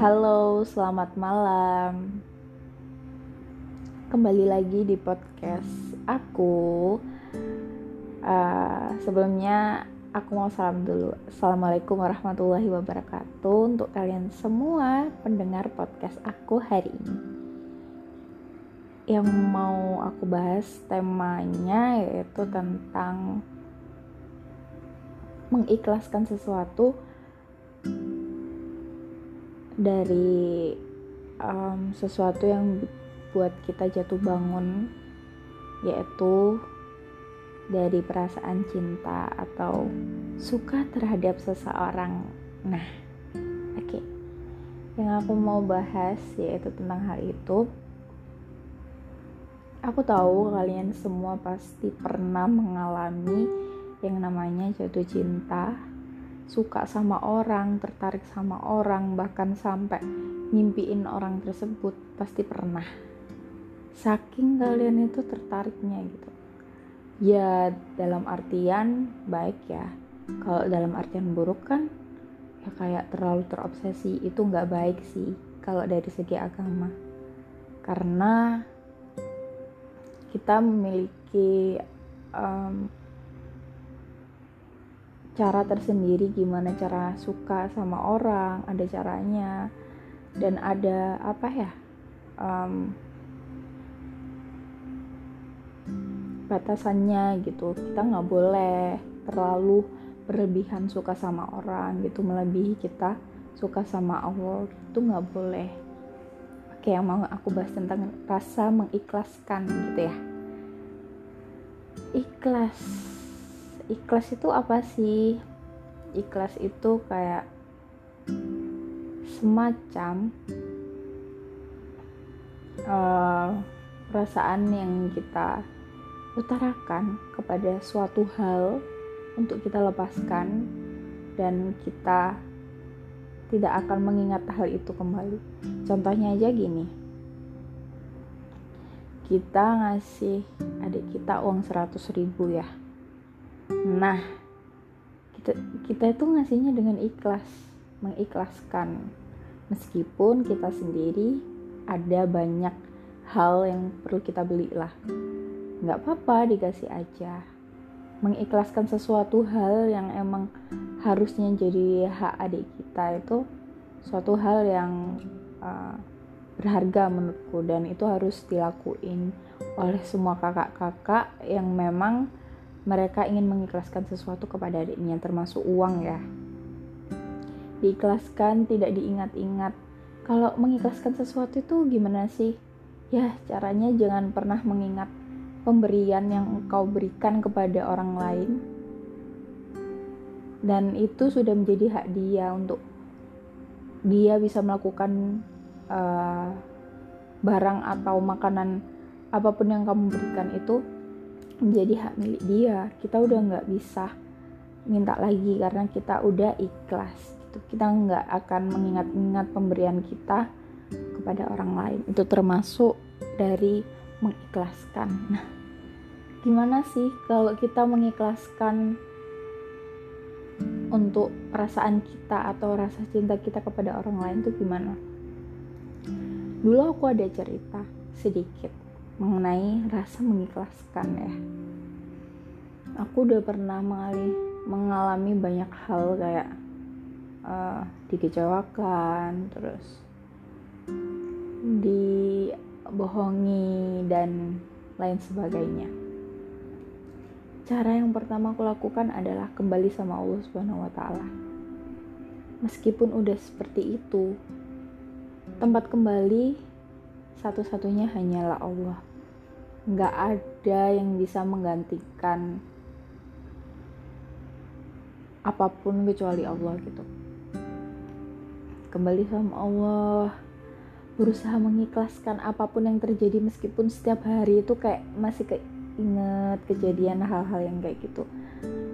Halo, selamat malam. Kembali lagi di podcast aku. Uh, sebelumnya aku mau salam dulu. Assalamualaikum warahmatullahi wabarakatuh untuk kalian semua pendengar podcast aku hari ini. Yang mau aku bahas temanya yaitu tentang mengikhlaskan sesuatu dari um, sesuatu yang buat kita jatuh bangun yaitu dari perasaan cinta atau suka terhadap seseorang. Nah, oke. Yang aku mau bahas yaitu tentang hal itu. Aku tahu kalian semua pasti pernah mengalami yang namanya jatuh cinta suka sama orang, tertarik sama orang, bahkan sampai ngimpiin orang tersebut pasti pernah. Saking kalian itu tertariknya gitu. Ya dalam artian baik ya. Kalau dalam artian buruk kan ya kayak terlalu terobsesi itu nggak baik sih kalau dari segi agama. Karena kita memiliki um, cara tersendiri gimana cara suka sama orang ada caranya. Dan ada apa ya um, batasannya gitu. Kita nggak boleh terlalu berlebihan suka sama orang gitu. Melebihi kita suka sama Allah itu nggak boleh. Oke yang mau aku bahas tentang rasa mengikhlaskan gitu ya. Ikhlas ikhlas itu apa sih ikhlas itu kayak semacam uh, perasaan yang kita utarakan kepada suatu hal untuk kita lepaskan dan kita tidak akan mengingat hal itu kembali. Contohnya aja gini. Kita ngasih adik kita uang 100 ribu ya Nah, kita, kita itu ngasihnya dengan ikhlas, mengikhlaskan. Meskipun kita sendiri ada banyak hal yang perlu kita beli lah. Nggak apa-apa dikasih aja. Mengikhlaskan sesuatu hal yang emang harusnya jadi hak adik kita itu suatu hal yang uh, berharga menurutku dan itu harus dilakuin oleh semua kakak-kakak yang memang mereka ingin mengikhlaskan sesuatu kepada adiknya termasuk uang ya. Diikhlaskan tidak diingat-ingat. Kalau mengikhlaskan sesuatu itu gimana sih? Ya caranya jangan pernah mengingat pemberian yang engkau berikan kepada orang lain. Dan itu sudah menjadi hak dia untuk dia bisa melakukan uh, barang atau makanan apa pun yang kamu berikan itu menjadi hak milik dia. Kita udah nggak bisa minta lagi karena kita udah ikhlas gitu. Kita nggak akan mengingat-ingat pemberian kita kepada orang lain. Itu termasuk dari mengikhlaskan. Nah gimana sih kalau kita mengikhlaskan untuk perasaan kita atau rasa cinta kita kepada orang lain itu gimana? Dulu aku ada cerita sedikit mengenai rasa mengikhlaskan ya. Aku udah pernah mengalami, mengalami banyak hal kayak uh, dikecewakan terus dibohongi dan lain sebagainya. Cara yang pertama aku lakukan adalah kembali sama Allah Subhanahu wa taala. Meskipun udah seperti itu tempat kembali satu-satunya hanyalah Allah nggak ada yang bisa menggantikan apa pun kecuali Allah gitu. Kembali sama Allah berusaha mengikhlaskan apa pun yang terjadi meskipun setiap hari itu kayak masih keinget kejadian hal-hal yang kayak gitu.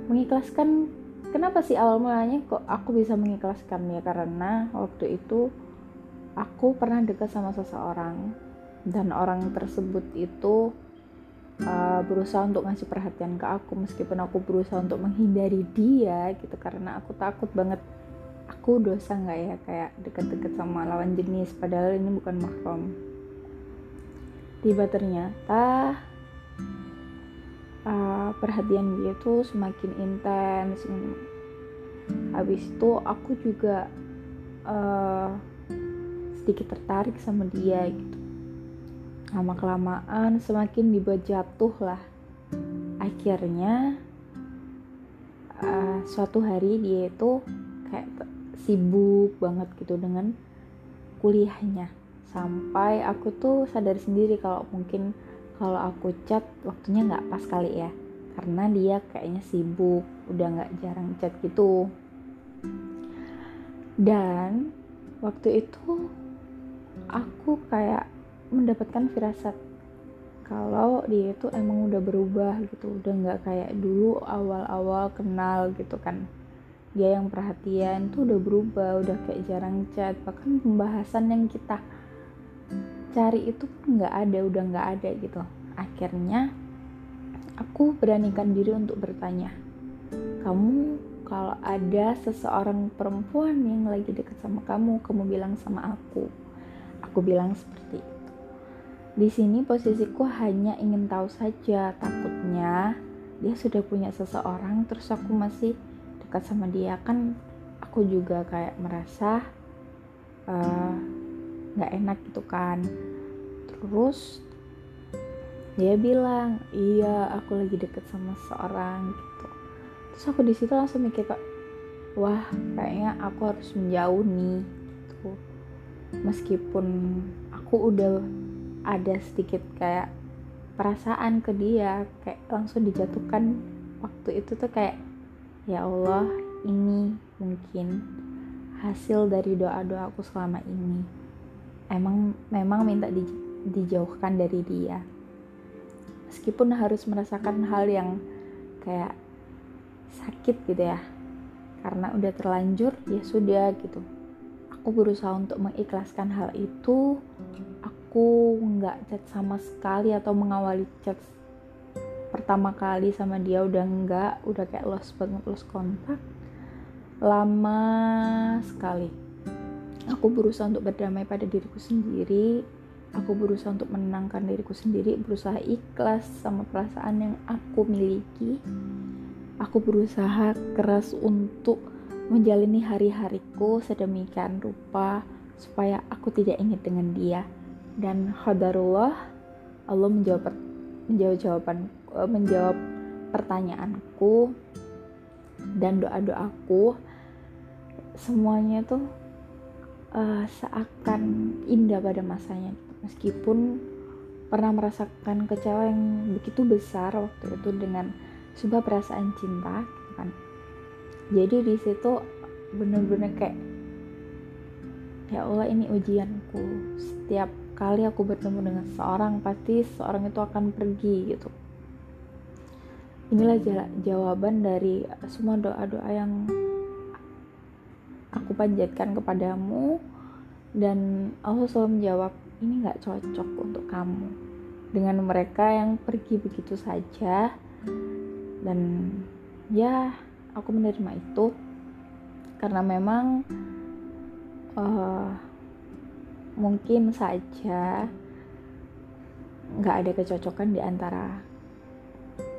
Mengikhlaskan kenapa sih awal mulanya kok aku bisa mengikhlaskan ya karena waktu itu aku pernah dekat sama seseorang dan orang tersebut itu uh, berusaha untuk ngasih perhatian ke aku. Meskipun aku berusaha untuk menghindari dia gitu. Karena aku takut banget aku dosa nggak ya? Kayak deket-deket sama lawan jenis. Padahal ini bukan mahram. Tiba ternyata uh, perhatian dia tuh semakin intens. Habis itu aku juga uh, sedikit tertarik sama dia gitu lama kelamaan semakin dibuat jatuh lah. Akhirnya uh, suatu hari dia itu kayak sibuk banget gitu dengan kuliahnya. Sampai aku tuh sadar sendiri kalau mungkin kalau aku chat waktunya nggak pas kali ya. Karena dia kayaknya sibuk udah nggak jarang chat gitu. Dan waktu itu aku kayak mendapatkan firasat kalau dia itu emang udah berubah gitu udah nggak kayak dulu awal-awal kenal gitu kan. Dia yang perhatian tuh udah berubah udah kayak jarang chat bahkan pembahasan yang kita cari itu pun nggak ada udah nggak ada gitu. Akhirnya aku beranikan diri untuk bertanya kamu kalau ada seseorang perempuan yang lagi deket sama kamu kamu bilang sama aku? Aku bilang seperti di sini posisiku hanya ingin tahu saja, takutnya dia sudah punya seseorang terus aku masih dekat sama dia kan aku juga kayak merasa eh, nggak uh, enak gitu kan. Terus dia bilang iya aku lagi deket sama seorang gitu. Terus aku di situ langsung mikir wah kayaknya aku harus menjauh nih gitu. Meskipun aku udah ada sedikit kayak perasaan ke dia kayak langsung dijatuhkan waktu itu tuh kayak ya Allah ini mungkin hasil dari doa-doa aku selama ini. Emang memang minta di, dijauhkan dari dia. Meskipun harus merasakan hal yang kayak sakit gitu ya karena udah terlanjur ya sudah gitu. Aku berusaha untuk mengikhlaskan hal itu aku nggak chat sama sekali atau mengawali chat pertama kali sama dia udah nggak udah kayak lost banget lost kontak lama sekali. Aku berusaha untuk berdamai pada diriku sendiri aku berusaha untuk menenangkan diriku sendiri berusaha ikhlas sama perasaan yang aku miliki. Aku berusaha keras untuk menjalani hari-hariku sedemikian rupa supaya aku tidak ingat dengan dia dan hadarullah Allah menjawab menjawab jawaban eh, menjawab pertanyaanku dan doa-doaku. Semuanya tuh uh, seakan indah pada masanya. Meskipun pernah merasakan kecewa yang begitu besar waktu itu dengan sebuah perasaan cinta gitu kan. Jadi di situ bener-bener kayak ya Allah ini ujianku setiap kali aku bertemu dengan seorang pasti seorang itu akan pergi gitu. Inilah jawaban dari semua doa-doa yang aku panjatkan kepadamu dan Allah selalu menjawab ini nggak cocok untuk kamu. Dengan mereka yang pergi begitu saja dan ya aku menerima itu. Karena memang uh, mungkin saja nggak ada kecocokan di antara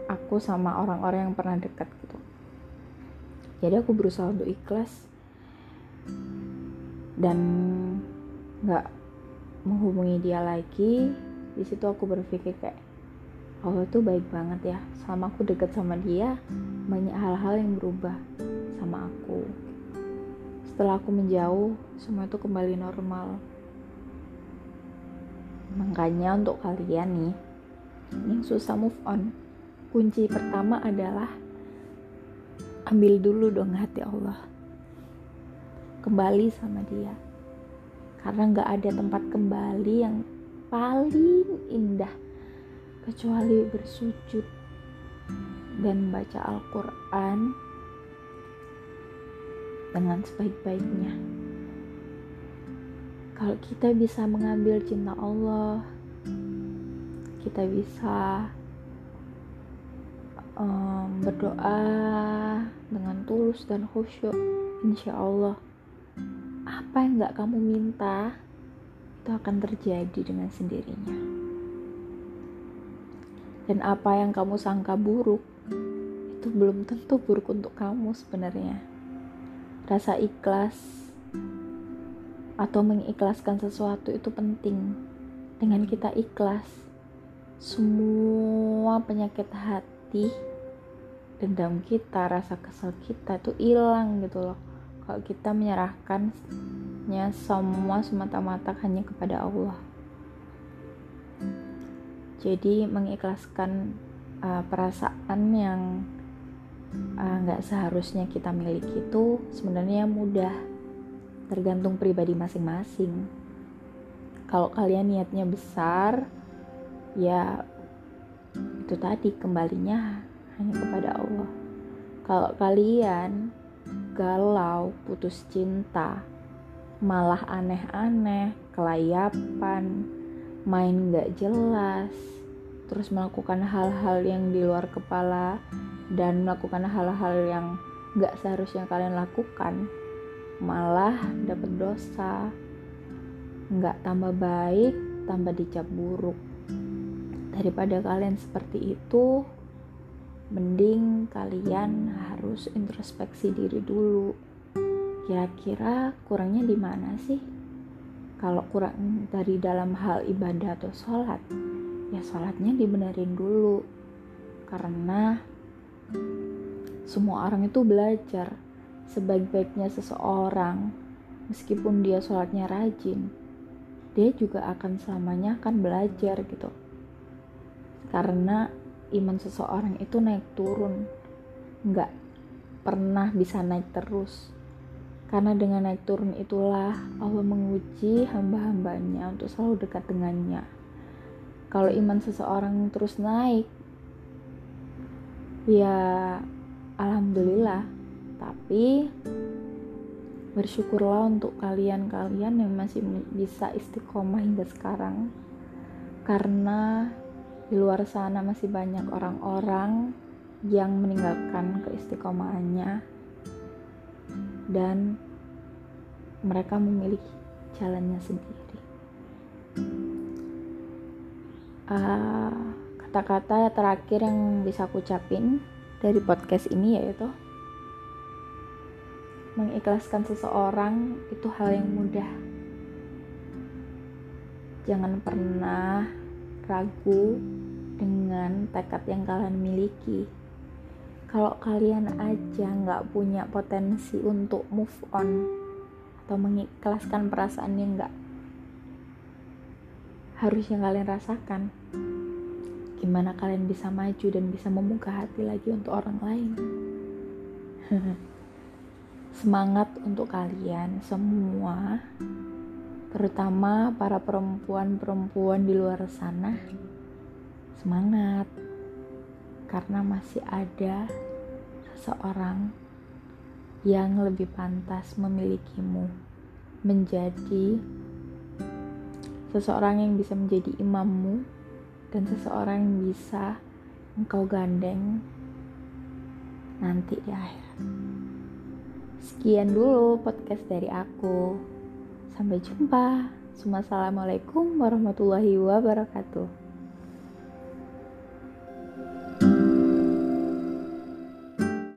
aku sama orang-orang yang pernah dekat gitu. Jadi aku berusaha untuk ikhlas dan nggak menghubungi dia lagi. Di situ aku berpikir kayak oh itu baik banget ya. Sama aku deket sama dia banyak hal-hal yang berubah sama aku. Setelah aku menjauh semua itu kembali normal Makanya untuk kalian nih yang susah move on, kunci pertama adalah ambil dulu dong hati Allah. Kembali sama dia. Karena nggak ada tempat kembali yang paling indah kecuali bersujud dan baca Al-Quran dengan sebaik-baiknya kalau kita bisa mengambil cinta Allah kita bisa um, berdoa dengan tulus dan khusyuk insya Allah apa yang nggak kamu minta itu akan terjadi dengan sendirinya. Dan apa yang kamu sangka buruk itu belum tentu buruk untuk kamu sebenarnya. Rasa ikhlas atau mengikhlaskan sesuatu itu penting. Dengan kita ikhlas semua penyakit hati dendam kita rasa kesel kita itu hilang gitu loh. Kalau kita menyerahkannya semua semata-mata hanya kepada Allah. Jadi mengikhlaskan uh, perasaan yang uh, nggak uh, seharusnya kita miliki itu sebenarnya mudah tergantung pribadi masing-masing. Kalau kalian niatnya besar ya itu tadi kembalinya hanya kepada Allah. Kalau kalian galau, putus cinta, malah aneh-aneh, kelayapan, main gak jelas, terus melakukan hal-hal yang di luar kepala dan melakukan hal-hal yang gak seharusnya kalian lakukan, malah dapat dosa, gak tambah baik, tambah dicap buruk. Daripada kalian seperti itu, mending kalian harus introspeksi diri dulu. Kira-kira kurangnya di mana sih? Kalau kurang dari dalam hal ibadah atau sholat ya sholatnya dibenerin dulu. Karena semua orang itu belajar sebaik-baiknya seseorang meskipun dia sholatnya rajin dia juga akan selamanya akan belajar gitu. Karena iman seseorang itu naik turun nggak pernah bisa naik terus. Karena dengan naik turun itulah Allah menguji hamba-hambanya untuk selalu dekat dengannya. Kalau iman seseorang terus naik ya alhamdulillah tapi bersyukurlah untuk kalian-kalian yang masih bisa istiqomah hingga sekarang karena di luar sana masih banyak orang-orang yang meninggalkan keistiqomahannya dan mereka memiliki jalannya sendiri. ah, kata-kata terakhir yang bisa aku ucapin dari podcast ini yaitu mengikhlaskan seseorang itu hal yang mudah. Jangan pernah ragu dengan tekad yang kalian miliki. Kalau kalian aja nggak punya potensi untuk move on atau mengikhlaskan perasaan yang nggak harus yang kalian rasakan, gimana kalian bisa maju dan bisa membuka hati lagi untuk orang lain? Semangat untuk kalian semua terutama para perempuan-perempuan di luar sana semangat karena masih ada seseorang yang lebih pantas memilikimu menjadi seseorang yang bisa menjadi imammu dan seseorang yang bisa engkau gandeng nanti di akhirat. Sekian dulu podcast dari aku. Sampai jumpa. Assalamualaikum warahmatullahi wabarakatuh.